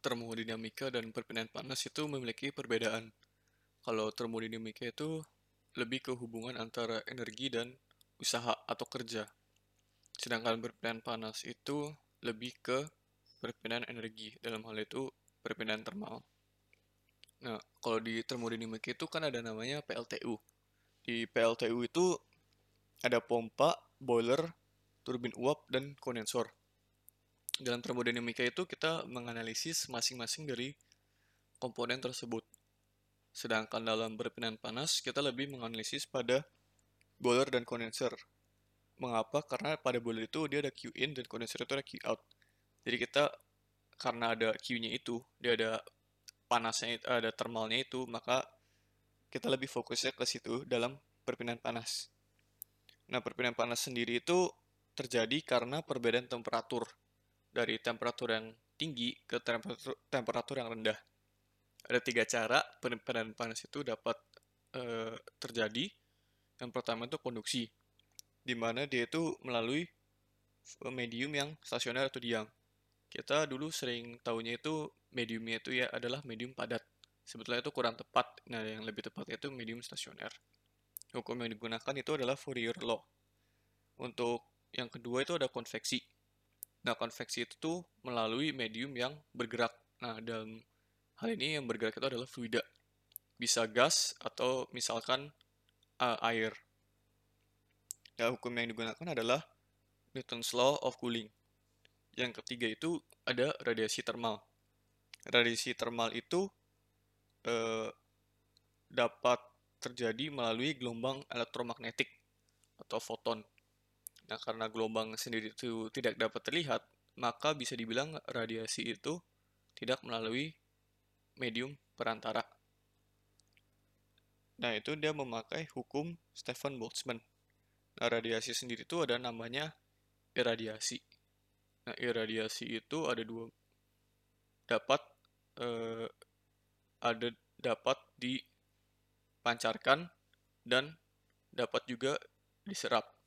termodinamika dan perpindahan panas itu memiliki perbedaan. Kalau termodinamika itu lebih ke hubungan antara energi dan usaha atau kerja. Sedangkan perpindahan panas itu lebih ke perpindahan energi. Dalam hal itu perpindahan termal. Nah, kalau di termodinamika itu kan ada namanya PLTU. Di PLTU itu ada pompa, boiler, turbin uap, dan kondensor. Dalam termodinamika itu kita menganalisis masing-masing dari komponen tersebut. Sedangkan dalam perpindahan panas, kita lebih menganalisis pada boiler dan kondensor. Mengapa? Karena pada boiler itu dia ada Q in dan kondensor itu ada Q out. Jadi kita karena ada Q-nya itu, dia ada panasnya ada termalnya itu, maka kita lebih fokusnya ke situ dalam perpindahan panas. Nah, perpindahan panas sendiri itu terjadi karena perbedaan temperatur dari temperatur yang tinggi ke temperatur, temperatur yang rendah. Ada tiga cara perpindahan panas itu dapat e, terjadi. Yang pertama itu konduksi, di mana dia itu melalui medium yang stasioner atau diam. Kita dulu sering tahunya itu mediumnya itu ya adalah medium padat. Sebetulnya itu kurang tepat. Nah, yang lebih tepatnya itu medium stasioner. Hukum yang digunakan itu adalah Fourier law. Untuk yang kedua itu ada konveksi. Nah, konveksi itu tuh melalui medium yang bergerak. Nah, dalam hal ini yang bergerak itu adalah fluida. Bisa gas atau misalkan uh, air. Nah, hukum yang digunakan adalah Newton's law of cooling. Yang ketiga itu ada radiasi termal radiasi termal itu eh, dapat terjadi melalui gelombang elektromagnetik atau foton. Nah, karena gelombang sendiri itu tidak dapat terlihat, maka bisa dibilang radiasi itu tidak melalui medium perantara. Nah, itu dia memakai hukum Stephen Boltzmann. Nah, radiasi sendiri itu ada namanya irradiasi. Nah, irradiasi itu ada dua dapat eh, ada dapat dipancarkan dan dapat juga diserap.